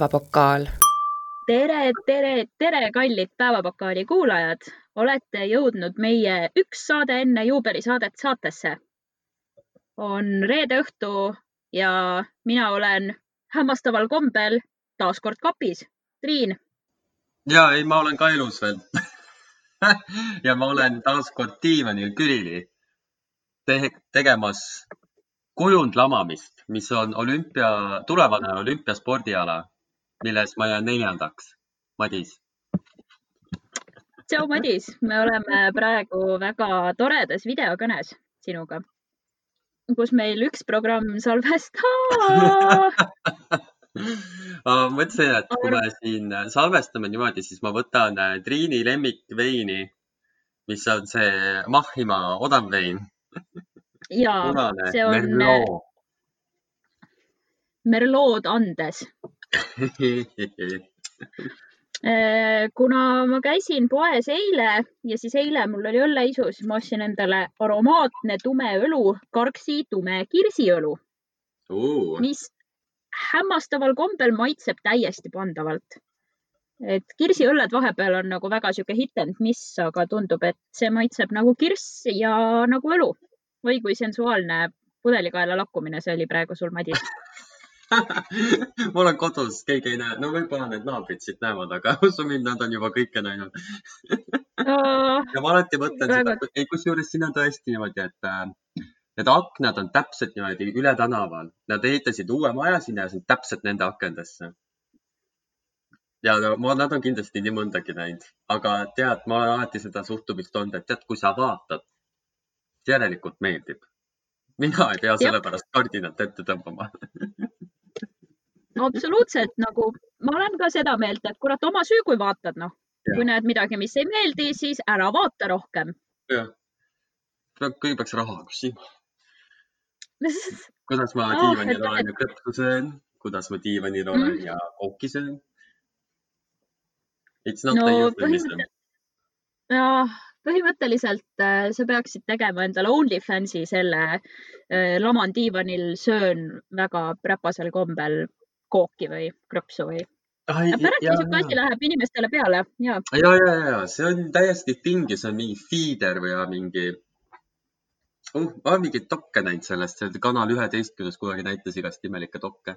päevapokaal. tere, tere, tere, kallid Päevapokaali kuulajad. olete jõudnud meie üks saade enne juubelisaadet saatesse. on reede õhtu ja mina olen hämmastaval kombel taas kord kapis. Triin. ja ei, ma olen ka elus veel ja ma olen taas kord diivanil külili te tegemas kujundlamamist, mis on olümpia, tulevane olümpiaspordiala, milles ma jään neljandaks. Madis. tšau, Madis, me oleme praegu väga toredas videokõnes sinuga, kus meil üks programm salvestab ma mõtlesin, et kui me siin salvestame niimoodi, siis ma võtan Triini lemmikveini, mis on see Mahhimaa odavvein ja punane see on Merlot. Merlood andes. Eh, kuna ma käisin poes eile ja siis eile mul oli õlleisu, siis ma ostsin endale aromaatne tume õlu, Karksi tume kirsiõlu, mis hämmastaval kombel maitseb täiesti pandavalt. et kirsiõlled vahepeal on nagu väga sihuke hit and miss, aga tundub, et see maitseb nagu kirss ja nagu õlu. oi kui sensuaalne pudelikaela lakkumine see oli praegu sul, Madis ma olen kodus, keegi ei näe, no võib-olla need naabrid siit näevad, aga usu mind, nad on juba kõike näinud ja ma alati mõtlen Väga- seda, ei kusjuures siin on tõesti niimoodi, et äh, need aknad on täpselt niimoodi üle tänaval. Nad ehitasid uue maja sinna ja see on täpselt nende akendesse. ja no, ma, nad on kindlasti nii mõndagi näinud, aga tead, ma olen alati seda suhtumist olnud, et tead, kui sa vaatad, järelikult meeldib. mina ei pea selle pärast kardinat ette tõmbama absoluutselt nagu, ma olen ka seda meelt, et kurat, oma süü, kui vaatad, noh. Kui näed midagi, mis ei meeldi, siis ära vaata rohkem jah. kõige peaks raha küsima. kuidas ma diivanil et- olen ja krõpsu söön, kuidas ma diivanil olen Mhm. ja kooki söön. It's not no a euphemism. jah, põhimõtteliselt äh, sa peaksid tegema endale OnlyFansi selle äh, laman diivanil, söön väga räpasel kombel kooki või krõpsu või. pärast niisugune asi läheb inimestele peale ja ja, ja, ja see on täiesti thing ja see on mingi feeder või mingi uh,. ma olen mingeid dokke näinud sellest, see Kanal üheteistkümnes kunagi näitas igast imelikke dokke.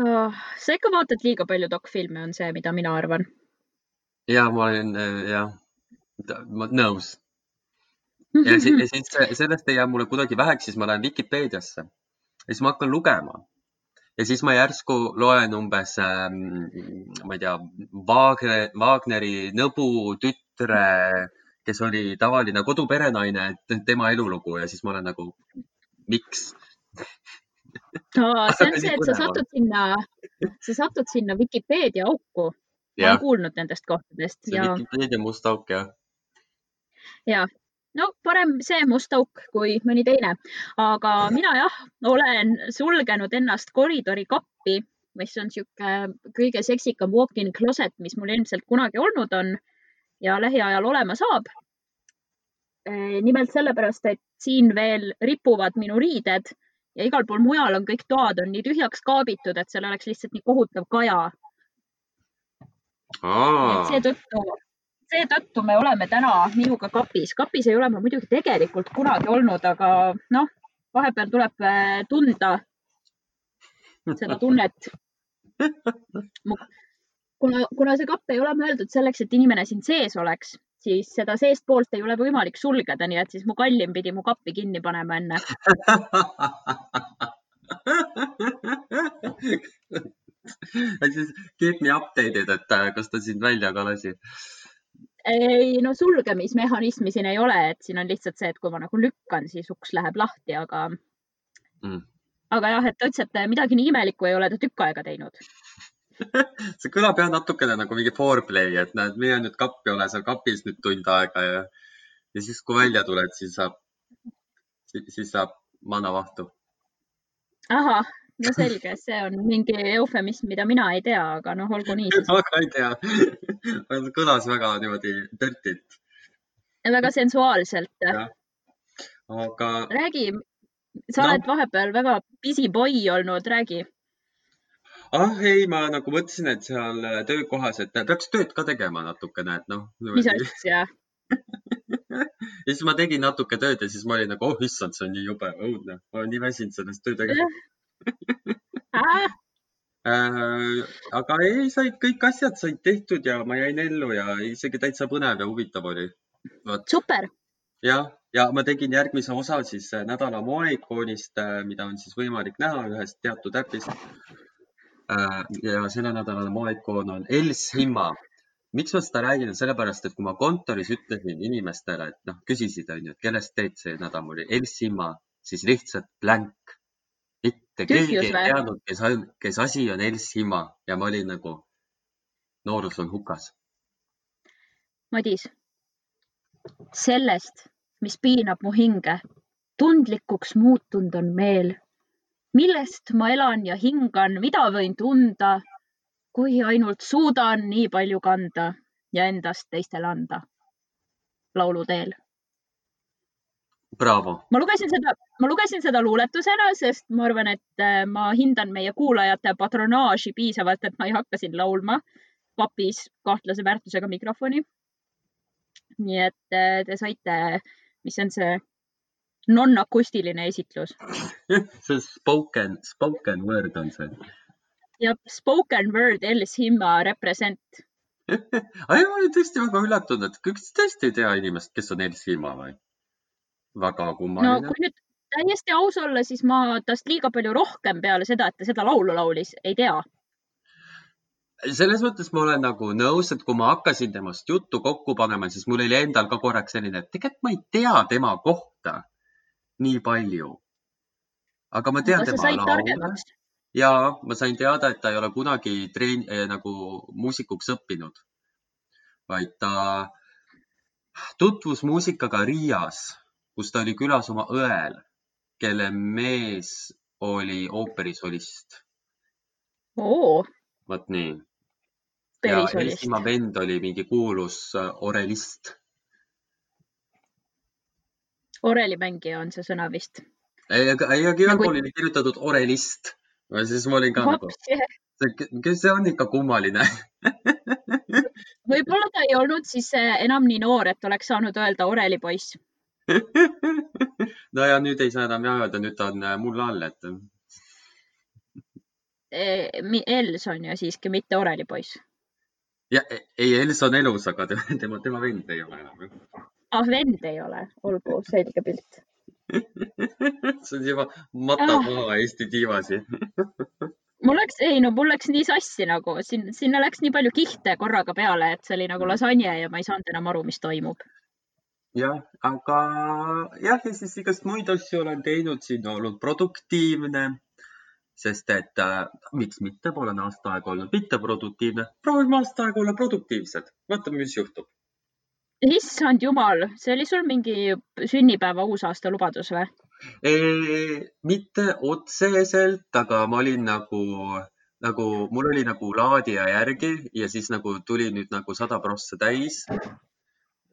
oh, sa ikka vaatad liiga palju dokfilme, on see, mida mina arvan. ja ma olen äh, jah, nõus. ja siis, ja siis sellest ei jää mulle kuidagi väheks, siis ma lähen Vikipeediasse ja siis ma hakkan lugema ja siis ma järsku loen umbes ähm,, ma ei tea, Wagner, Wagneri nõbu tütre, kes oli tavaline koduperenaine, tema elulugu ja siis ma olen nagu, miks? Aa, see on see, et sa satud sinna, sa satud sinna Vikipeedia auku. ma olen, kuulnud nendest kohtadest see ja, Vikipeedia must auk jah. ja no parem see must auk kui mõni teine, aga mina jah, olen sulgenud ennast koridori kappi, mis on sihuke kõige seksikam walk-in closet, mis mul ilmselt kunagi olnud on ja lähiajal olema saab. nimelt sellepärast, et siin veel ripuvad minu riided ja igal pool mujal on kõik toad on nii tühjaks kaabitud, et seal oleks lihtsalt nii kohutav kaja. Seetõttu, seetõttu me oleme täna minuga kapis. kapis ei ole ma muidugi tegelikult kunagi olnud, aga noh, vahepeal tuleb äh, tunda seda tunnet. kuna, kuna see kapp ei ole mõeldud selleks, et inimene siin sees oleks, siis seda seestpoolt ei ole võimalik sulgeda, nii et siis mu kallim pidi mu kappi kinni panema enne. ja siis keep me updated, et äh, kas ta sind välja ka lasi. Ei no sulgemismehhanismi siin ei ole, et siin on lihtsalt see, et kui ma nagu lükkan, siis uks läheb lahti, aga Mm. aga jah, et ta ütles, et midagi nii imelikku ei ole ta tükk aega teinud. see kõlab jah natukene nagu mingi foreplay, et näed, mine nüüd kappi, ole seal kapis nüüd tund aega ja, ja siis, kui välja tuled, siis saab, siis saab manavahtu. ahah, no selge, see on mingi eufemism, mida mina ei tea, aga noh, olgu nii siis. ma ka ei tea. kõlas väga niimoodi dirtilt, väga sensuaalselt. Aga räägi, sa No. oled vahepeal väga busy boy olnud, räägi. ah ei, ma nagu mõtlesin, et seal töökohas, et peaks tööd ka tegema natukene, et noh. mis asja ja siis ma tegin natuke tööd ja siis ma olin nagu, oh issand, see on nii jube, õudne, ma olen nii väsinud sellest töö tegemisest äh, aga ei, said kõik asjad said tehtud ja ma jäin ellu ja isegi täitsa põnev ja huvitav oli. super. jah, ja ma tegin järgmise osa siis äh, nädala moeikoonist, äh, mida on siis võimalik näha ühest teatud äpist. ja selle nädala moeikoon on Els Himma miks ma seda räägin, on sellepärast, et kui ma kontoris ütlesin inimestele, et noh, küsisid, onju, et kellest teed see nädal, oli Elsimaa, siis lihtsalt blank. Mitte keegi ei teadnud, kes, kes asi on Elsimaa ja ma olin nagu, noorus on hukas. Madis, sellest, mis piinab mu hinge, tundlikuks muutunud on meel. millest ma elan ja hingan, mida võin tunda kui ainult suudan nii palju kanda ja endast teistele anda lauluteel. Bravo. ma lugesin seda, ma lugesin seda luuletusena, sest ma arvan, et äh, ma hindan meie kuulajate patronaaži piisavalt, et ma ei hakka siin laulma papis kahtlase väärtusega mikrofoni. nii et äh, te saite, mis on see non-akustiline esitlus see spoken, spoken word on see ja spoken word Els Himma represent ai, ma olin tõesti väga üllatunud, et kas tõesti ei tea inimest, kes on Els Himma või? Väga kummaline. no kui nüüd täiesti aus olla, siis ma tast liiga palju rohkem peale seda, et ta seda laulu laulis, ei tea. selles mõttes ma olen nagu nõus, et kui ma hakkasin temast juttu kokku panema, siis mul oli endal ka korraks selline, et tegelikult ma ei tea tema kohta nii palju. aga ma tean tema laule ja ma sain teada, et ta ei ole kunagi treen- eh, nagu muusikuks õppinud, vaid ta tutvus muusikaga Riias, kus ta oli külas oma õel, kelle mees oli ooperisolist. oo. vot nii. ja Eestimaa vend oli mingi kuulus äh, orelist. orelimängija on see sõna vist. ei, aga, ei, aga igal nagu... pool oli kirjutatud orelist siis ma olin ka nagu, see on ikka kummaline võib-olla ta ei olnud siis eh, enam nii noor, et oleks saanud öelda orelipoiss no ja nüüd ei saa enam jah öelda, nüüd ta on eh, mulla all, et. Eh, Els on ju siiski, mitte orelipoiss. ja ei, Els on elus, aga tema, tema vend ei ole enam. ah, vend ei ole, olgu selge pilt see on juba matab ah. maha Eesti tiivasi mul läks, ei no mul läks nii sassi nagu, siin, sinna läks nii palju kihte korraga peale, et see oli nagu lasanje ja ma ei saanud enam aru, mis toimub. Jah, aga jah, ja siis igast muid asju olen teinud, siin olnud produktiivne, sest et äh, miks mitte, pole aasta aega olnud mitteproduktiivne, proovime aasta aega olla produktiivsed, vaatame, mis juhtub issand jumal, see oli sul mingi sünnipäeva uusaasta lubadus või? mitte otseselt, aga ma olin nagu, nagu mul oli nagu laadija järgi ja siis nagu tuli nüüd nagu sada prossa täis.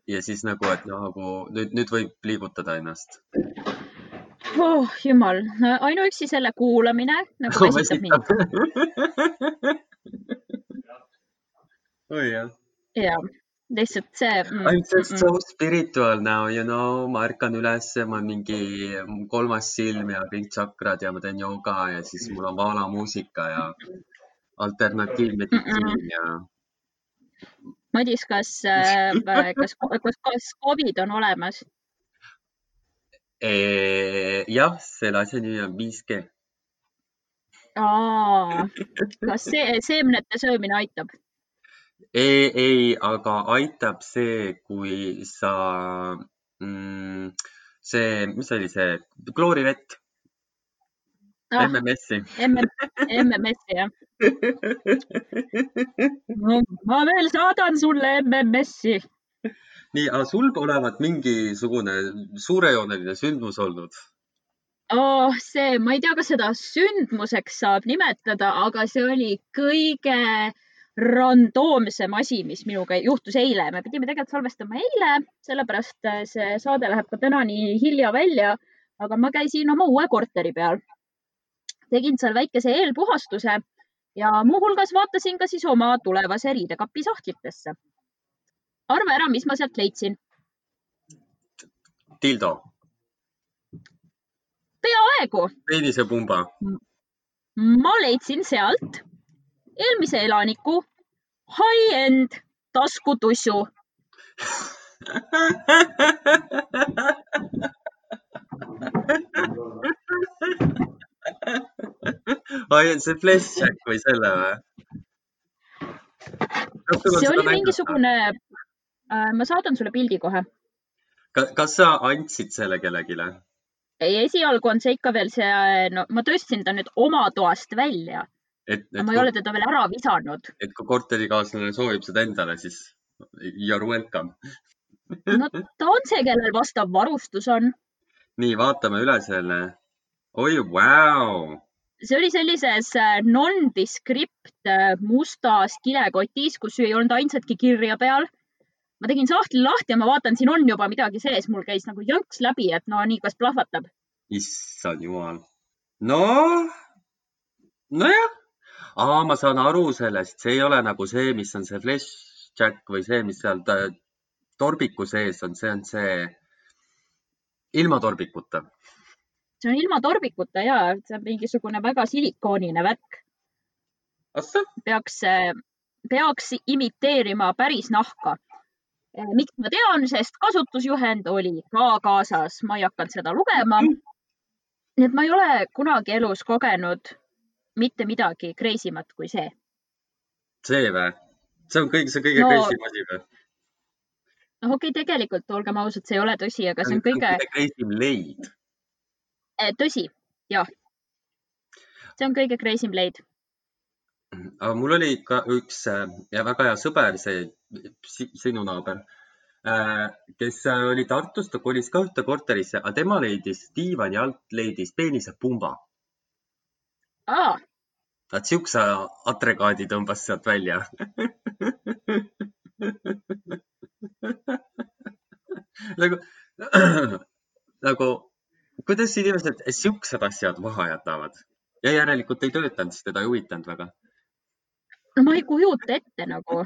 Ja siis nagu, et nagu nüüd, nüüd võib liigutada ennast oh jumal, ainuüksi selle kuulamine nagu väsitab mind. oi jah. jah lihtsalt see mm,. I m just mm, so spiritual now, you know, ma ärkan üles, ma mingi kolmas silm ja kõik tsakrad ja ma teen jooga ja siis mul on vaalamuusika ja alternatiivmeditsiin ja. Madis, kas, äh, kas, kas, kas Covid on olemas? jah, selle asja nimi on 5G. kas see seemnete söömine aitab? ei, ei, aga aitab see, kui sa mm,, see, mis oli see, kloorivett ah,. MMS-i. MMS-i, jah. ma veel saadan sulle MMS-i. nii, aga sul olevat mingisugune suurejooneline sündmus olnud oh,? see, ma ei tea, kas seda sündmuseks saab nimetada, aga see oli kõige randoomsem asi, mis minuga juhtus eile. me pidime tegelikult salvestama eile, sellepärast äh, see saade läheb ka täna nii hilja välja. aga ma käisin oma uue korteri peal, tegin seal väikese eelpuhastuse ja muuhulgas vaatasin ka siis oma tulevase riidekapi sahtlitesse. arva ära, mis ma sealt leidsin. dildo. peaaegu. peenisepumba. ma leidsin sealt eelmise elaniku high-end taskutussu ai, see flashback või selle või? see oli mingisugune, äh, ma saadan sulle pildi kohe. kas sa andsid selle kellelegi? ei, esialgu on see ikka veel see, no ma tõstsin ta nüüd oma toast välja. ma ei ole teda veel ära visanud. et kui korterikaaslane soovib seda endale, siis you are welcome no ta on see, kellel vastav varustus on. nii, vaatame üle selle. Oi, vau see oli sellises äh, non-descript äh, mustas kilekotis, kus ei olnud ainsatki kirja peal. ma tegin sahtli lahti ja ma vaatan, siin on juba midagi sees, mul käis nagu jõnks läbi, et no nii, kas plahvatab? issand jumal. noh, nojah. aa, ma saan aru sellest, see ei ole nagu see, mis on see flash jack või see, mis seal torbiku sees on, see on see ilma torbikuta see on ilma torbikuta ja see on mingisugune väga silikoonine värk. peaks, peaks imiteerima päris nahka. miks ma tean, sest kasutusjuhend oli ka kaasas, ma ei hakanud seda lugema. nii et ma ei ole kunagi elus kogenud mitte midagi crazy mat kui see. see või? see on kõige, see kõige no, crazy asi või? noh, okei okay,, tegelikult olgem ausad, see ei ole tõsi, aga see on kõige. kõige crazy leid Eh, tõsi, jah. see on kõige crazy im leid. aga mul oli ka üks äh, ja väga hea sõber, see sinu naaber, äh, kes äh, oli Tartus, ta kolis ka ühte korterisse, aga tema leidis diivani alt, leidis peenisepumba. aa. vaat siukse atregaadi tõmbas sealt välja nagu, nagu kuidas inimesed siuksed asjad maha jätavad ja järelikult ei töötanud, sest teda ei huvitanud väga? ma ei kujuta ette nagu,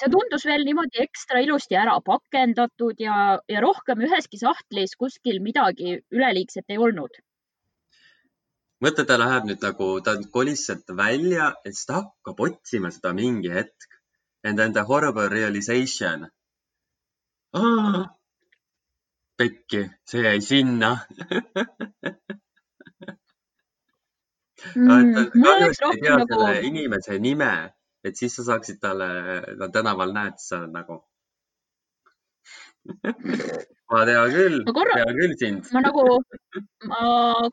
see tundus veel niimoodi ekstra ilusti ära pakendatud ja, ja rohkem üheski sahtlis kuskil midagi üleliigset ei olnud. mõtle, ta läheb nüüd nagu, ta kolis sealt välja ja siis ta hakkab otsima seda mingi hetk. And then the horrible realization pekki, see jäi sinna mm,. kahjuks ei tea nagu... inimese nime, et siis sa saaksid talle, no tänaval näed, sa nagu ma tean küll, korra... tean küll sind. ma nagu, ma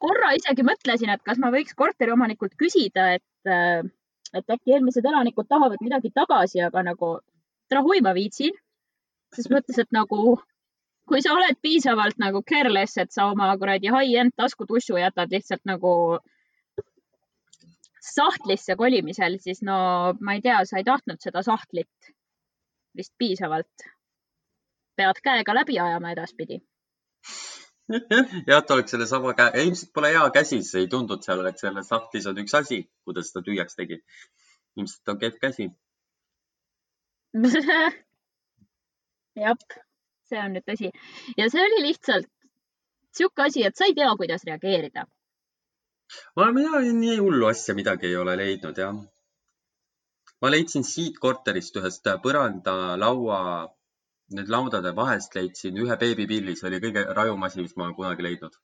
korra isegi mõtlesin, et kas ma võiks korteriomanikult küsida, et, et äkki eelmised elanikud tahavad midagi tagasi, aga nagu rahui ma viitsin. siis mõtles, et nagu kui sa oled piisavalt nagu careless, et sa oma kuradi high-end taskutussu jätad lihtsalt nagu sahtlisse kolimisel, siis no ma ei tea, sa ei tahtnud seda sahtlit vist piisavalt. pead käega läbi ajama edaspidi. jah, et oleks sellesama käe, ilmselt pole hea käsi, siis ei tundunud seal, et selles sahtlis on üks asi, kuidas ta tühjaks tegi. ilmselt on kehv käsi jah see on nüüd tõsi. ja see oli lihtsalt sihuke asi, et sa ei tea, kuidas reageerida. ma, mina nii hullu asja midagi ei ole leidnud, jah. ma leidsin siit korterist ühest põrandalaua, need laudade vahest leidsin ühe beebipilli, see oli kõige rajum asi, mis ma olen kunagi leidnud.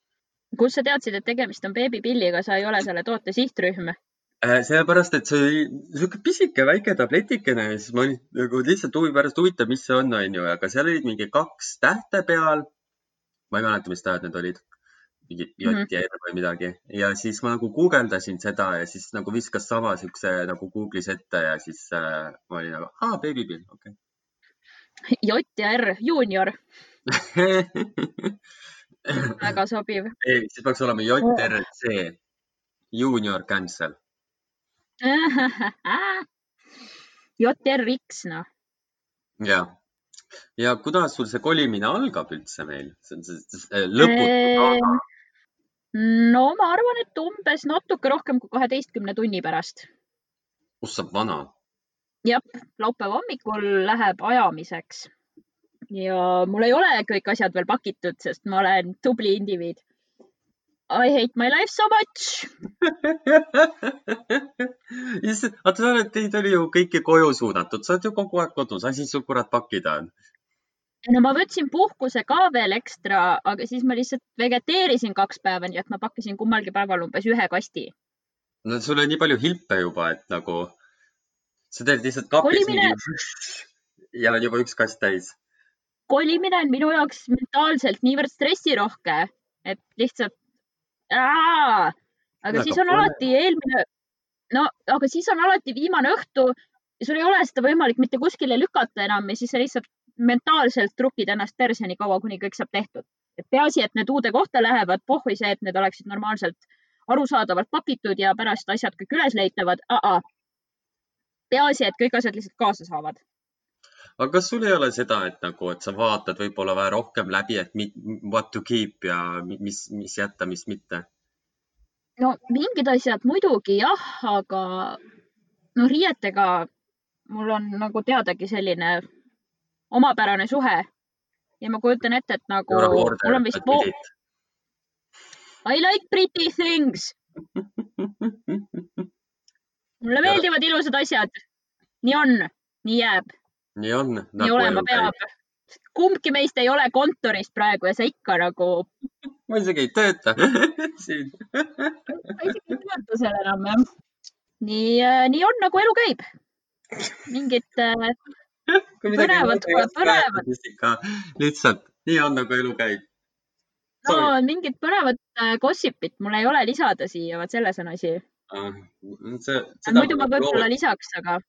kust sa teadsid, et tegemist on beebipilliga, sa ei ole selle toote sihtrühm? Äh, sellepärast, et see oli niisugune pisike väike tabletikene ja siis ma olin nagu lihtsalt huvi pärast huvitav, mis see on, onju, aga seal olid mingi kaks tähte peal. ma ei mäleta, mis tähed need olid. mingi J mm -hmm. ja R või midagi ja siis ma nagu guugeldasin seda ja siis nagu viskas sama siukse nagu Google'is ette ja siis äh, ma olin nagu, aa, beebipill, okei okay.. J ja R, juunior väga sobiv. ei, siis peaks olema J, R, C, juunior cancel JRX, noh. ja, ja kuidas sul see kolimine algab üldse meil? see on see lõputu saga. No ma arvan, et umbes natuke rohkem kui kaheteistkümne tunni pärast. kus saab vana? jah, laupäeva hommikul läheb ajamiseks ja mul ei ole kõik asjad veel pakitud, sest ma olen tubli indiviid. I hate my life so much aga sa oled, teid oli ju kõiki koju suunatud, sa oled ju kogu aeg kodus, asi sul kurat pakkida on. no ma võtsin puhkuse ka veel ekstra, aga siis ma lihtsalt vegeteerisin kaks päeva, nii et ma pakkisin kummalgi päeval umbes ühe kasti. no sul on nii palju hilpe juba, et nagu sa teed lihtsalt kapis Kolimine... mingi ja on juba üks kast täis. kolimine on minu jaoks mentaalselt niivõrd stressirohke, et lihtsalt aga siis on alati eelmine, no aga siis on alati viimane õhtu ja sul ei ole seda võimalik mitte kuskile lükata enam ja siis sa lihtsalt mentaalselt trukid ennast perse nii kaua, kuni kõik saab tehtud. et peaasi, et need uude kohta lähevad, pohhui see, et need oleksid normaalselt arusaadavalt pakitud ja pärast asjad kõik üles leitavad. peaasi, et kõik asjad lihtsalt kaasa saavad. Aga kas sul ei ole seda, et nagu, et sa vaatad võib-olla vähe rohkem läbi, et what to keep ja mis, mis jätta, mis mitte? no mingid asjad muidugi jah, aga noh, riietega mul on nagu teadagi selline omapärane suhe ja ma kujutan ette, et nagu mul on vist pool. I like pretty things mulle meeldivad ilusad asjad. nii on, nii jääb. Nii on. nii olema peab. kumbki meist ei ole kontoris praegu ja sa ikka nagu ma isegi ei tööta siin ma isegi ei tööta seal enam jah. nii, äh, nii on nagu elu käib. mingid äh, põnevad, põnevad. lihtsalt nii on nagu elu käib. no mingid põnevad äh, gossipit mul ei ole lisada siia, vot selles on asi ah,. muidu ma võib-olla lisaks, aga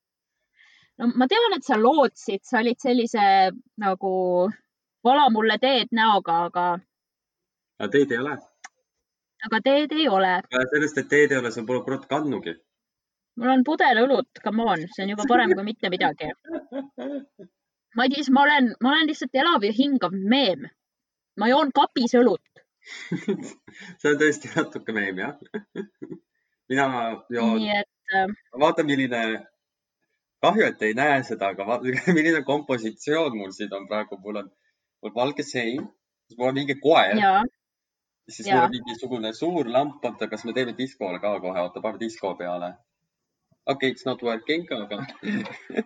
no ma tean, et sa lootsid, sa olid sellise nagu vala mulle teed näoga, aga aga teed ei ole. aga teed ei ole. sellest, et teed ei ole, sa pole kurat kandnugi. mul on pudel õlut, come on, see on juba parem kui mitte midagi. Madis, ma olen, ma olen lihtsalt elav ja hingav meem. ma joon kapis õlut see on tõesti natuke meem, jah mina joon. et äh.... vaata, milline, kahju, et ei näe seda, aga vaata, milline kompositsioon mul siin on praegu, mul on, mul valge sein, siis mul on mingi koer siis ja. mul on mingisugune suur lamp, oota, kas me teeme diskole ka kohe, oota, paneme disko peale. okei okay,, it's not working, aga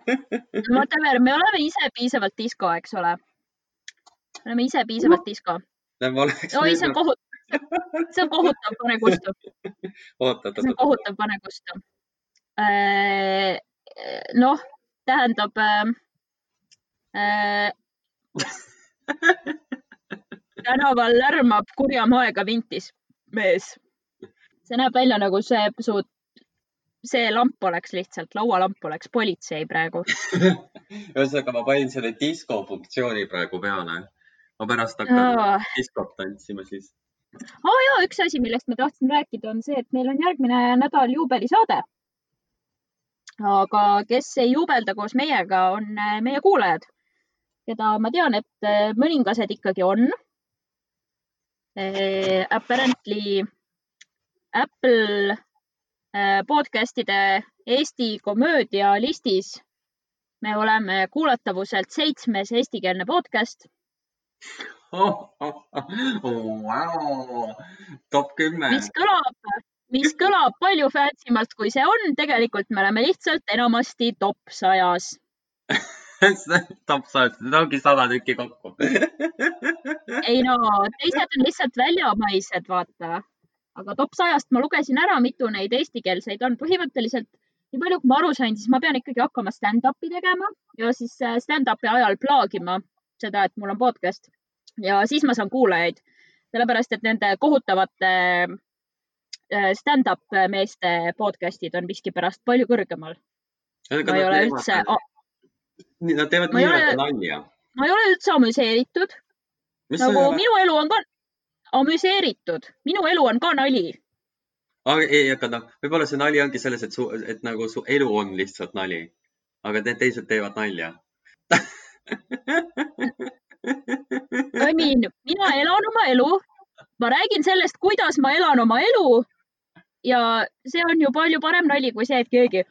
whatever, me oleme ise piisavalt disko, eks ole. me oleme ise piisavalt disko. oi, see on kohutav, see on kohutav, pane kustu. see on kohutav, pane kustu. Äh, noh, tähendab äh, äh, tänaval lärmab kurja moega vintis mees. see näeb välja nagu see su, see lamp oleks lihtsalt, laualamp oleks politsei praegu ühesõnaga, ma panin selle disko funktsiooni praegu peale. ma pärast hakkan oh. diskot tantsima siis. aa oh, ja üks asi, millest ma tahtsin rääkida, on see, et meil on järgmine nädal juubelisaade. Aga kes ei juubelda koos meiega, on meie kuulajad, keda ma tean, et mõningased ikkagi on Eh, apparently Apple podcast'ide Eesti komöödia listis me oleme kuulatavuselt seitsmes eestikeelne podcast oh,. Oh, oh, wow. top kümme. mis kõlab, mis kõlab palju fancy-malt, kui see on, tegelikult me oleme lihtsalt enamasti top sajas. Top sajast, need ongi sada tükki kokku. Ei no, teised on lihtsalt väljamaised, vaata. aga top sajast ma lugesin ära, mitu neid eestikeelseid on. põhimõtteliselt nii palju, kui ma aru sain, siis ma pean ikkagi hakkama stand-up'i tegema ja siis äh, stand-up'i ajal plaagima seda, et mul on podcast. Ja siis ma saan kuulajaid, sellepärast et nende kohutavate stand-up meeste podcast'id on miskipärast palju kõrgemal. ma ei ole üldse, Nad teevad nii-öelda nalja. ma ei ole üldse amüseeritud. nagu minu elu on ka amüseeritud, minu elu on ka nali. aga ei, aga noh, võib-olla see nali ongi selles, et su, et nagu su elu on lihtsalt nali, aga need teised teevad nalja I mean, mina elan oma elu, ma räägin sellest, kuidas ma elan oma elu ja see on ju palju parem nali kui see, et keegi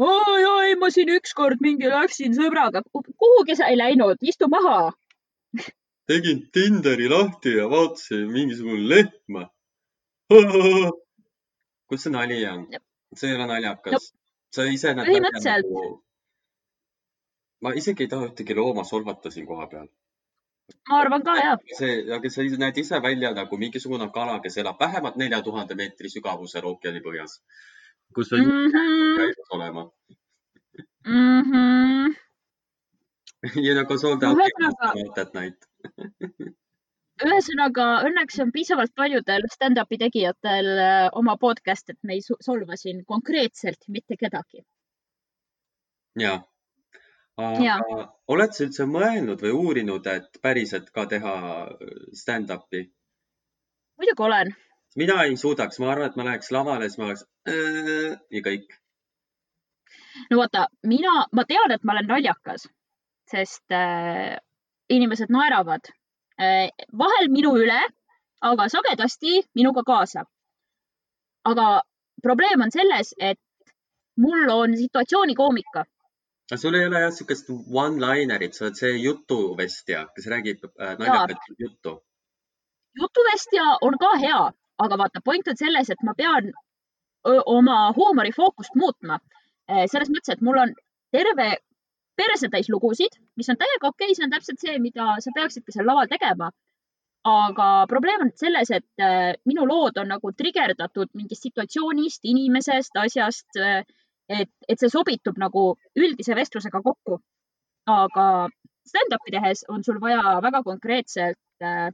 jaa, ei ma siin ükskord mingi läksin sõbraga. kuhugi sa ei läinud, istu maha. tegin Tinderi lahti ja vaatasin mingisugune lehma. kus see nali on? see ei ole naljakas no,. sa ise näed. põhimõtteliselt nagu ma isegi ei taha ühtegi looma solvata siin kohapeal. Ma arvan ka, jah. see, aga sa näed ise välja nagu mingisugune kala, kes elab vähemalt nelja tuhande meetri sügavusel ookeani põhjas, kus on mm -hmm. olema mm. -hmm. ja nagu sold out at night ühesõnaga, õnneks on piisavalt paljudel stand-up'i tegijatel äh, oma podcast, et me ei solva siin konkreetselt mitte kedagi. ja aga oled sa üldse mõelnud või uurinud, et päriselt ka teha äh, stand-up'i? muidugi olen. mina ei suudaks, ma arvan, et ma läheks lavale, siis ma oleks äh, ja kõik. no vaata, mina, ma tean, et ma olen naljakas, sest äh, inimesed naeravad äh, vahel minu üle, aga sagedasti minuga kaasa. aga probleem on selles, et mul on situatsioonikoomika aga sul ei ole jah niisugust one-linerit, sa oled see jutuvestja, kes räägib äh, naljakat juttu. jutuvestja on ka hea, aga vaata, point on selles, et ma pean oma huumorifookust muutma. Äh, selles mõttes, et mul on terve persetäis lugusid, mis on täiega okei okay,, see on täpselt see, mida sa peaksidki seal laval tegema. aga probleem on selles, et äh, minu lood on nagu trigerdatud mingist situatsioonist, inimesest, asjast äh, et, et see sobitub nagu üldise vestlusega kokku. aga stand-up'i tehes on sul vaja väga konkreetselt äh,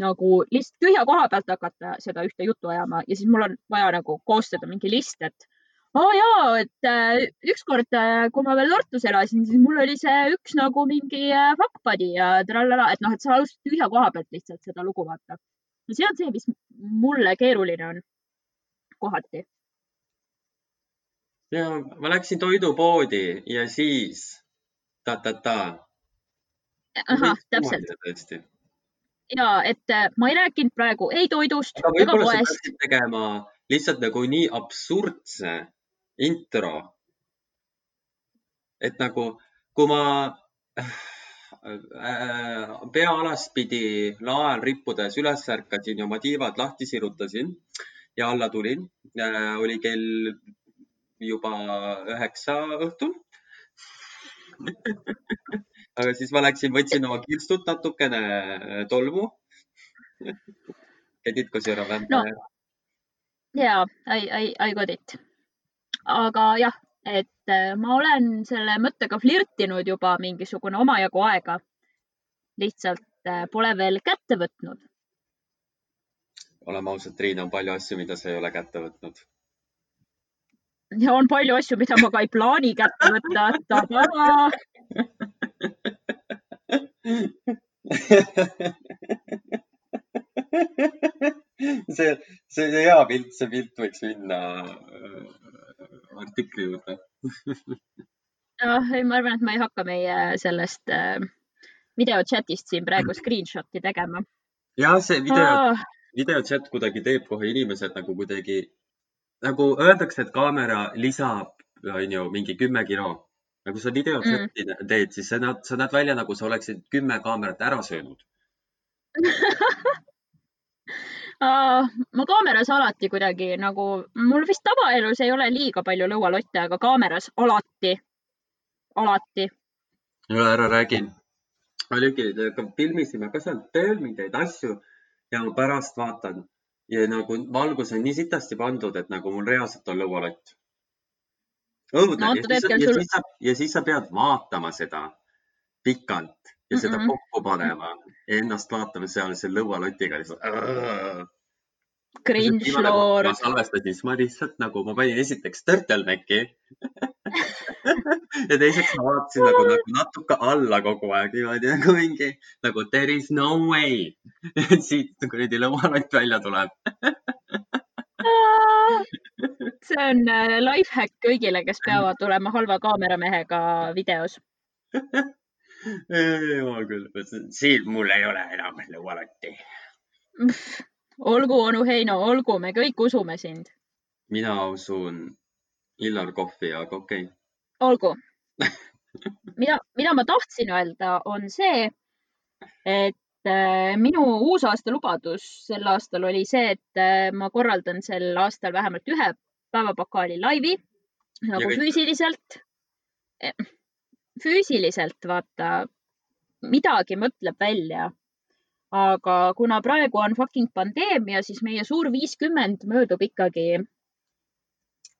nagu lihtsalt tühja koha pealt hakata seda ühte juttu ajama ja siis mul on vaja nagu koostada mingi list, et aa oh jaa, et äh, ükskord äh,, kui ma veel Tartus elasin, siis mul oli see üks nagu mingi äh, fuckbuddy ja trallala, et noh, et sa alustad tühja koha pealt lihtsalt seda lugu vaata. ja see on see, mis mulle keeruline on kohati ja ma läksin toidupoodi ja siis ta-ta-ta. ahah, täpselt. ja et äh, ma ei rääkinud praegu ei toidust ega poest. tegema lihtsalt nagu nii absurdse intro. et nagu, kui ma äh, pea alaspidi lae all rippudes üles ärkasin ja oma tiivad lahti sirutasin ja alla tulin, äh, oli kell juba üheksa õhtul aga siis ma läksin, võtsin oma kirstut natukene äh, tolmu Get it because you are a vampire no.? jaa, I, I, I got it. aga jah, et äh, ma olen selle mõttega flirtinud juba mingisugune omajagu aega. lihtsalt äh, pole veel kätte võtnud. oleme ausad, Triin, on palju asju, mida sa ei ole kätte võtnud ja on palju asju, mida ma ka ei plaani kätte võtta. see, see on hea pilt, see pilt võiks minna äh, artikli juurde jah, ei, ma arvan, et ma ei hakka meie sellest äh, videochatist siin praegu screenshot'i tegema. jah, see video ah., videochat kuidagi teeb kohe inimesed nagu kuidagi nagu öeldakse, et kaamera lisab, onju, mingi kümme kilo. nagu sa videochati mm. teed, siis sa näed, sa näed välja nagu sa oleksid kümme kaamerat ära söönud ma kaameras alati kuidagi nagu, mul vist tavaelus ei ole liiga palju lõualotte, aga kaameras alati, alati. ja ära räägi. oligi, filmisime ka seal tööl mingeid asju ja ma pärast vaatan ja nagu valgus on nii sitasti pandud, et nagu mul reaalselt on lõualott. õudne no,. Ja, sul... ja, siis sa, ja siis sa pead vaatama seda pikalt ja seda mm -mm. kokku panema ja ennast vaatama seal selle lõualotiga lihtsalt. Cringe loor. ma salvestasin, siis ma lihtsalt nagu, ma panin esiteks turtlenecki ja teiseks ma vaatasin nagu, nagu natuke alla kogu aeg niimoodi nagu mingi nagu there is no way, et siit kuradi lõualott välja tuleb see on äh, life hack kõigile, kes peavad tulema halva kaameramehega videos. jumal küll, siin mul ei ole enam lõualotti. Olgu, onu Heino, olgu, me kõik usume sind. mina usun Illar Kohvi, aga okei okay olgu mida, mida ma tahtsin öelda, on see, et äh, minu uusaasta lubadus sel aastal oli see, et äh, ma korraldan sel aastal vähemalt ühe päevapokaali laivi nagu füüsiliselt. Eh, füüsiliselt vaata, midagi mõtleb välja. Aga kuna praegu on fucking pandeemia, siis meie suur viiskümmend möödub ikkagi,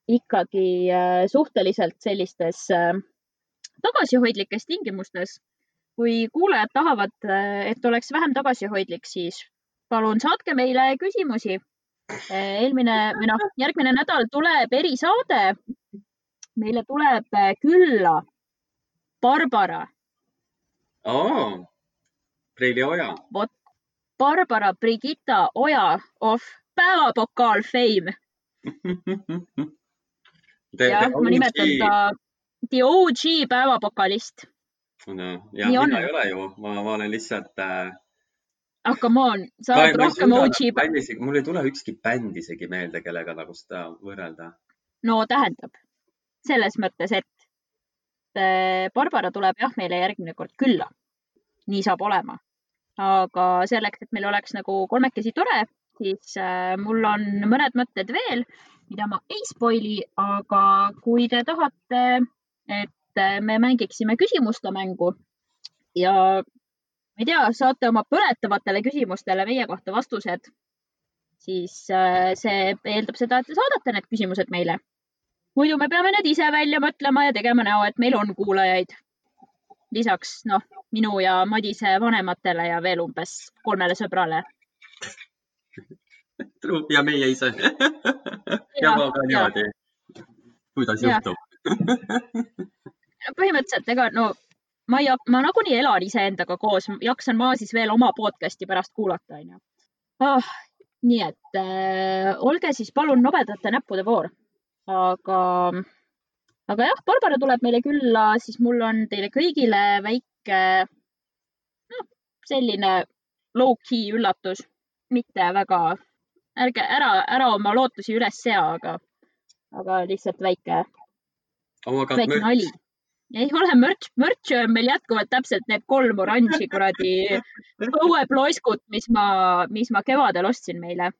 ikkagi äh, suhteliselt sellistes tagasihoidlikes tingimustes. kui kuulajad tahavad, et oleks vähem tagasihoidlik, siis palun saatke meile küsimusi. eelmine või noh, järgmine nädal tuleb erisaade. meile tuleb külla Barbara oh,. Preili Oja. vot, Barbara Brigitta Oja of Päevapokaal fame jah, ma nimetan ta The OG päevapokalist. no jah, mina ei ole ju, ma, ma olen lihtsalt äh.... ah, come on, sa oled rohkem OG. mul ei tule ükski bänd isegi meelde, kellega nagu seda võrrelda. no tähendab, selles mõttes, et äh, Barbara tuleb jah meile järgmine kord külla. nii saab olema. Aga selleks, et meil oleks nagu kolmekesi tore, siis äh, mul on mõned mõtted veel, mida ma ei spoil'i, aga kui te tahate et äh, me mängiksime küsimuste mängu ja ma ei tea, saate oma põletavatele küsimustele meie kohta vastused, siis äh, see eeldab seda, et te saadate need küsimused meile. muidu me peame need ise välja mõtlema ja tegema näo, et meil on kuulajaid. Lisaks noh, minu ja Madise vanematele ja veel umbes kolmele sõbrale. ja meie ise ja ma ka niimoodi. kuidas juhtub? põhimõtteliselt, ega no ma ei, ma nagunii elan iseendaga koos, jaksan ma siis veel oma podcast'i pärast kuulata, onju oh,. nii et äh, olge siis palun nobedate näppude voor. aga, aga jah, Barbara tuleb meile külla, siis mul on teile kõigile väike, noh, selline low-key üllatus, mitte väga, ärge ära, ära oma lootusi üles sea, aga, aga lihtsalt väike oh väike nali. ei ole mürts, mürtsi on meil jätkuvalt täpselt need kolm oranži kuradi õueploiskut, mis ma, mis ma kevadel ostsin meile.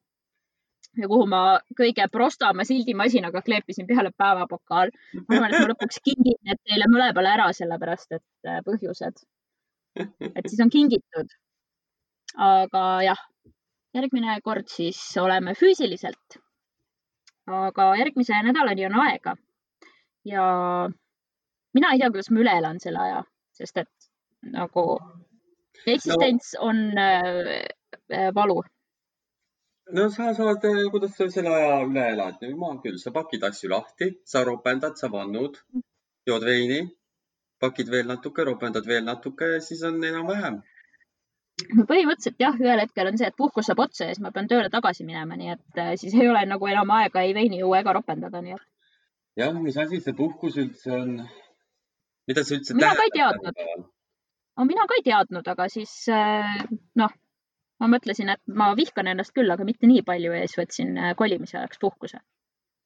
Ja kuhu ma kõige prostama sildimasinaga kleepisin peale päevapokaal. ma arvan, et ma lõpuks kingin need teile mõlemale ära, sellepärast et äh, põhjused. et siis on kingitud. aga jah, järgmine kord siis oleme füüsiliselt. aga järgmise nädalani on aega ja mina ei tea, kuidas ma üle elan selle aja, sest et nagu eksistents no. on äh, äh, valu. No sa saad, äh, kuidas sa selle aja üle elad, jumal küll, sa pakid asju lahti, sa ropendad, sa vannud, jood veini, pakid veel natuke, ropendad veel natuke ja siis on enam-vähem no põhimõtteliselt jah, ühel hetkel on see, et puhkus saab otsa ja siis ma pean tööle tagasi minema, nii et äh, siis ei ole nagu enam aega ei veini juua ega ropendada, nii et jah, mis asi see puhkus üldse on? mida see üldse mina ka ei teadnud. no mina ka ei teadnud, aga siis äh, noh, ma mõtlesin, et ma vihkan ennast küll, aga mitte nii palju ja siis võtsin äh, kolimise ajaks puhkuse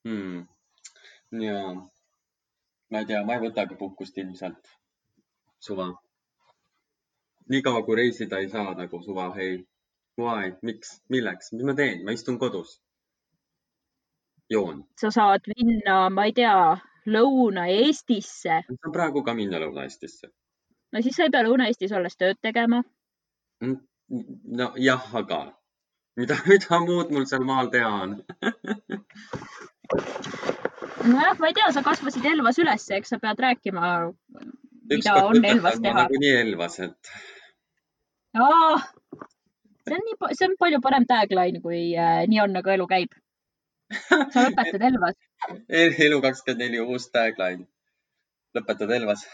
hmm.. ja, ma ei tea, ma ei võtagi puhkust ilmselt. suva. niikaua kui reisida ei saa nagu suva, ei. Why, miks, milleks, mis ma teen, ma istun kodus joon. sa saad minna, ma ei tea, Lõuna-Eestisse. ma saan praegu ka minna Lõuna-Eestisse. no siis sa ei pea Lõuna-Eestis olles tööd tegema. Mm, nojah, aga mida, mida muud mul seal maal teha on nojah, ma ei tea, sa kasvasid Elvas üles, eks sa pead rääkima, mida on Elvas teha. nagunii Elvas, et. see on nii, see on palju parem tagline, kui äh, nii on, nagu elu käib sa lõpetad Elvas elu kakskümmend neli uus tagline. lõpetad Elvas.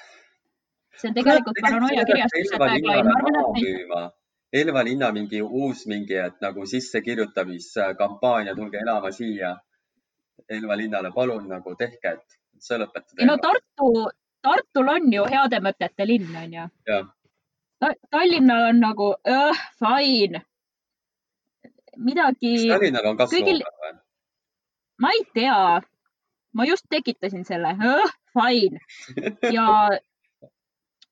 see on tegelikult paranoia kirjastuse tagline, Elva linna mingi uus mingi, et nagu sissekirjutamiskampaania, tulge elama siia Elva linnale, palun nagu tehke, et sa lõpetad. ei no Tartu, Tartul on ju heade mõtete linn, onju. Tallinnal on nagu uh, fine. midagi. kas Tallinnal on kasvuhooned või? ma ei tea. ma just tekitasin selle, fine. ja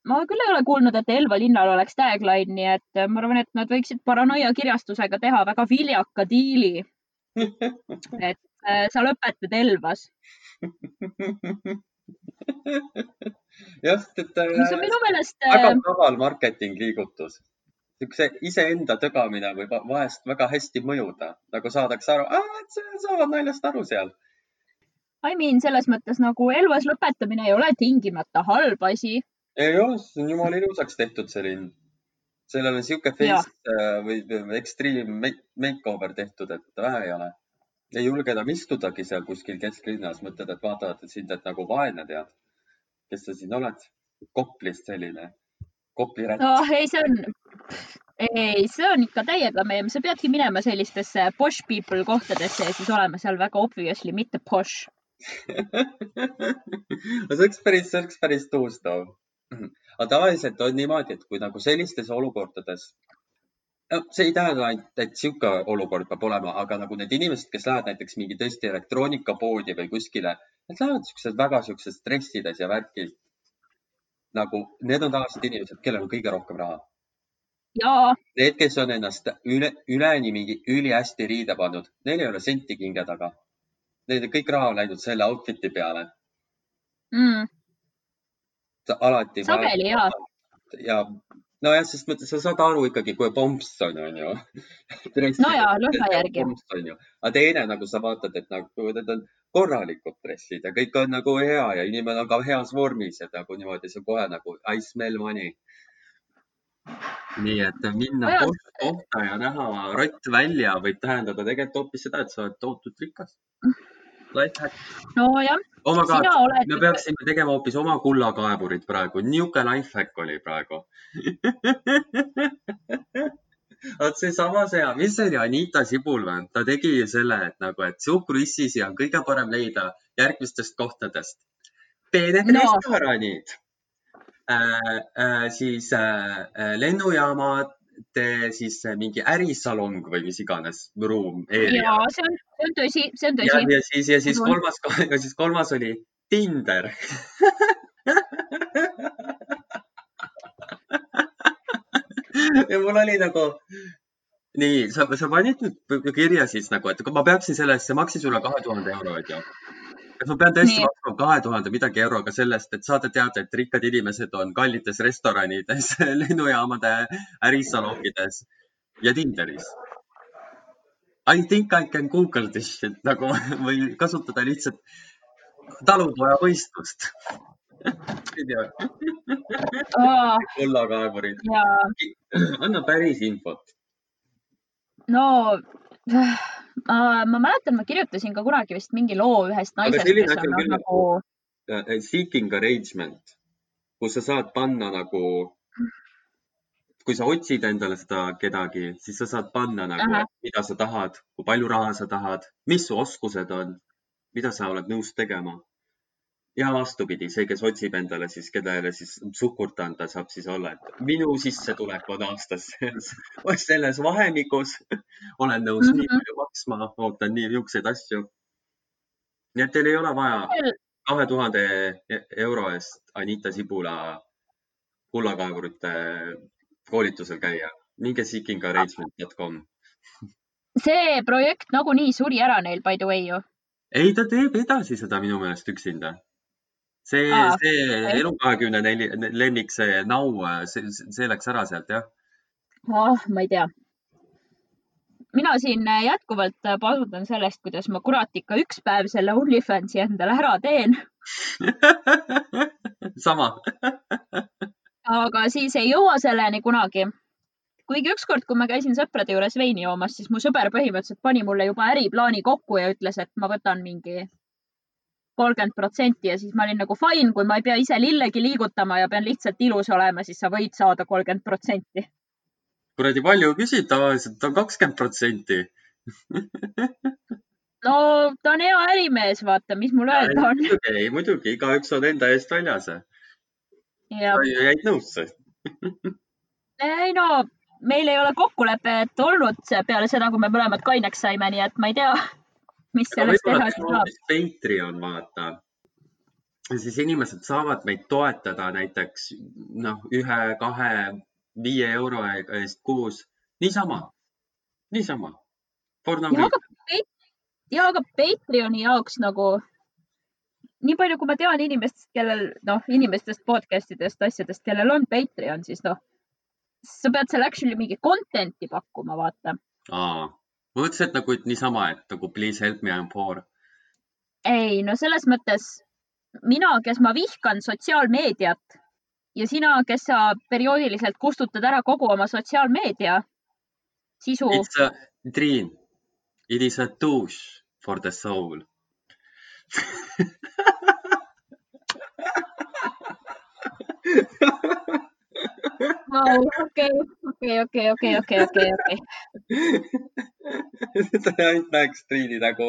ma küll ei ole kuulnud, et Elva linnal oleks tagline, nii et ma arvan, et nad võiksid paranoia kirjastusega teha väga viljaka diili. et äh, sa lõpetad Elvas jah, et äh, see on minu meelest. väga äh, kaval marketing liigutus. niisuguse iseenda tögamine võib vahest väga hästi mõjuda, nagu saadakse aru, et saavad naljast aru seal. I mean selles mõttes nagu Elvas lõpetamine ei ole tingimata halb asi. Ei ole, see on jumala ilusaks tehtud, see linn. sellel on niisugune face äh, või extreme makeover tehtud, et vähe ei ole ei julge enam istudagi seal kuskil kesklinnas, mõtled, et vaatavad et sind, et nagu vaene tead kes sa siin oled? Koplist selline, Kopli rätt oh,. ei, see on, ei, see on ikka täiega meem, sa peadki minema sellistesse posh people kohtadesse ja siis olema seal väga obviously mitte posh see oleks päris, see oleks päris tuustav. Aga tavaliselt on niimoodi, et kui nagu sellistes olukordades no see ei tähenda ainult, et sihuke olukord peab olema, aga nagu need inimesed, kes lähevad näiteks mingi tõesti elektroonikapoodi või kuskile Nad lähevad siuksed väga siuksed stressides ja värkid. nagu need on tavaliselt inimesed, kellel on kõige rohkem raha. Need, kes on ennast üle, üleni mingi ülihästi riide pannud, neil ei ole senti kinge taga. Neil kõik raha on läinud selle outfit'i peale mm.. Alati. sageli ja. ja nojah, sest mõtle, sa saad aru ikkagi, kui pomps on, onju. no ja, lõhna järgi. aga teine nagu sa vaatad, et nagu need on korralikud dressid ja kõik on nagu hea ja inimene on ka heas vormis ja nagu niimoodi see kohe nagu I smell money. nii et minna kohta ja näha rott välja võib tähendada tegelikult hoopis seda, et sa oled tohutult rikas. nojah oh my god, oled... me peaksime tegema hoopis oma kullakaevurid praegu, niisugune lifehack oli praegu vot seesama see, mis see oli, Anita Sibul või? ta tegi selle, et nagu, et suhkruissisi on kõige parem leida järgmistest kohtadest. peened no. restoranid äh,, äh, siis äh, äh lennujaamad, siis mingi ärisalong või mis iganes ruum. ja see on, see on tõsi, see on tõsi. ja, siis, ja siis kolmas, ja siis kolmas oli Tinder ja mul oli nagu, nii, sa, sa panid nüüd kirja siis nagu, et ma peaksin selle eest, see maksis üle kahe tuhande euro, onju. Et ma pean tõesti maksma kahe tuhande midagi euroga sellest, et saada teada, et rikkad inimesed on kallites restoranides, lennujaamade ärisalongides ja Tinderis. I think I can google this shit nagu või kasutada lihtsalt talupojavõistlust kullakaevurid. anna päris infot. no ma mäletan, ma kirjutasin ka kunagi vist mingi loo ühest naisest, kes on küll, nagu uh, seeking arrangement, kus sa saad panna nagu, kui sa otsid endale seda kedagi, siis sa saad panna nagu, mida sa tahad, kui palju raha sa tahad, mis su oskused on, mida sa oled nõus tegema ja vastupidi, see, kes otsib endale siis, kellele siis suhkurt anda, saab siis olla, et minu sissetulek on aastas selles vahemikus, olen nõus mm -hmm. nii mhm. palju maksma, ootan nii niisuguseid asju. nii et teil ei ole vaja kahe tuhande euro eest Anita Sibula kullakaevurite koolitusel käia. minge seekingarrangement.com. see projekt nagunii suri ära neil by the way ju. ei, ta teeb edasi seda minu meelest üksinda see, see elu kahekümne neli lemmik, see Now, see, see läks ära sealt, jah? oh, ma ei tea. mina siin jätkuvalt pasutan sellest, kuidas ma kurat ikka üks päev selle OnlyFansi endale ära teen sama aga siis ei jõua selleni kunagi. kuigi ükskord, kui ma käisin sõprade juures veini joomas, siis mu sõber põhimõtteliselt pani mulle juba äriplaani kokku ja ütles, et ma võtan mingi kolmkümmend protsenti ja siis ma olin nagu fine, kui ma ei pea ise lillegi liigutama ja pean lihtsalt ilus olema, siis sa võid saada kolmkümmend protsenti. kuradi palju küsid, tavaliselt on kakskümmend protsenti. no ta on hea ärimees, vaata, mis mul öelda on. muidugi, muidugi, igaüks on enda eest väljas. sa jäid nõusse ei no, meil ei ole kokkulepet olnud peale seda, kui me mõlemad kaineks saime, nii et ma ei tea mis sellest teha saab? Patreon, vaata. siis inimesed saavad meid toetada näiteks noh, ühe, kahe, viie euro eest kuus, niisama, niisama. ja aga, ja aga Patreoni jaoks nagu nii palju, kui ma tean inimestest, kellel noh, inimestest podcast idest, asjadest, kellel on Patreon, siis noh, sa pead seal actually mingi content'i pakkuma, vaata. Ma mõtlesin, et nagu et niisama, et nagu please help me, I am poor. ei, no selles mõttes mina, kes ma vihkan sotsiaalmeediat ja sina, kes sa perioodiliselt kustutad ära kogu oma sotsiaalmeedia sisu. It's a dream. It is a douche for the soul Wow, okei, okei, okei, okei, okei, okei, okei. ta ainult näeks Triini nägu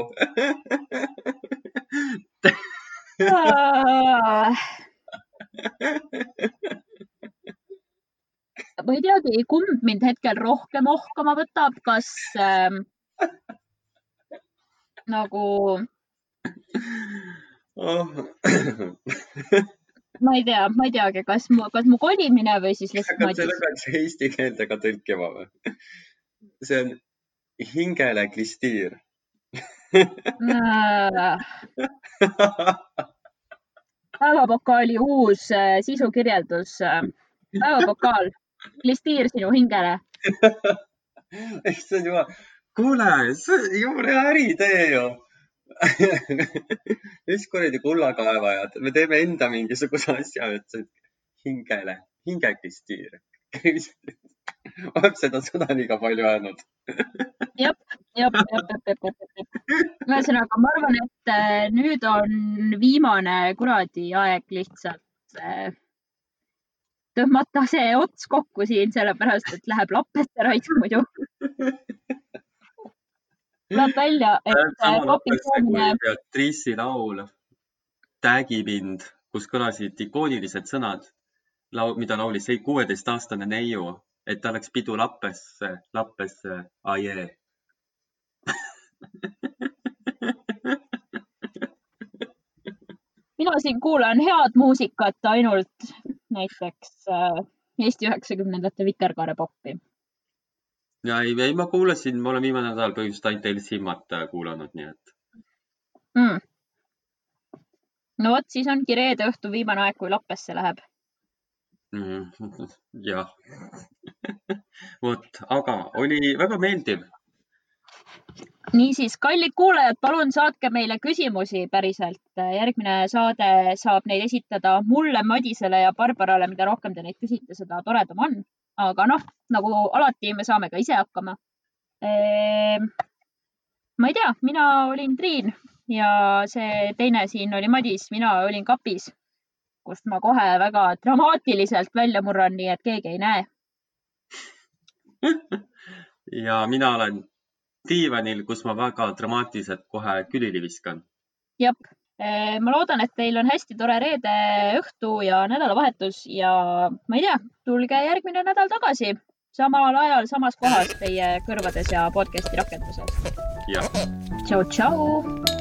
ma ei teagi, kumb mind hetkel rohkem ohkama võtab, kas ähm, nagu oh ma ei tea, ma ei teagi, kas mu, kas mu kolimine või siis lihtsalt Madis. selle peaks eesti keelde ka tõlkima või? see on hingele klistiir päevapokaali uus äh, sisukirjeldus. Äh, päevapokaal, klistiir sinu hingele issand jumal, kuule, see on jumala äriidee ju mis kuradi kullakaevajad, me teeme enda mingisuguse asja, ütles, et hingele, hingeklistiir olen seda sõna liiga palju öelnud. jah, jah, jah, jah, jah, jah. ühesõnaga, ma arvan, et äh, nüüd on viimane kuradi aeg lihtsalt äh, tõmmata see ots kokku siin, sellepärast et läheb lappesse raisk muidu tuleb välja, et kopitseerimine. Beatrice'i laul Täägi mind, kus kõlasid ikoonilised sõnad, mida laulis kuueteistaastane neiu, et ta läks pidu Lappesse, Lappesse, ajee mina siin kuulan head muusikat ainult näiteks äh, Eesti üheksakümnendate vikerkaarepoppi ja ei, ei ma kuulasin, ma olen viimane nädal põhimõtteliselt ainult El Simmat äh, kuulanud, nii et mm.. no vot, siis ongi reede õhtu viimane aeg, kui Lappesse läheb mm,. jah vot, aga oli väga meeldiv. niisiis, kallid kuulajad, palun saatke meile küsimusi päriselt. järgmine saade saab neid esitada mulle, Madisele ja Barbarale, mida rohkem te neid küsite, seda toredam on aga noh, nagu alati me saame ka ise hakkama. Ehm, ma ei tea, mina olin Triin ja see teine siin oli Madis, mina olin kapis, kust ma kohe väga dramaatiliselt välja murran, nii et keegi ei näe ja mina olen diivanil, kus ma väga dramaatiliselt kohe külili viskan. jah Eh, ma loodan, et teil on hästi tore reede õhtu ja nädalavahetus ja ma ei tea, tulge järgmine nädal tagasi samal ajal samas kohas teie kõrvades ja podcast'i rakenduses. tšau, tšau.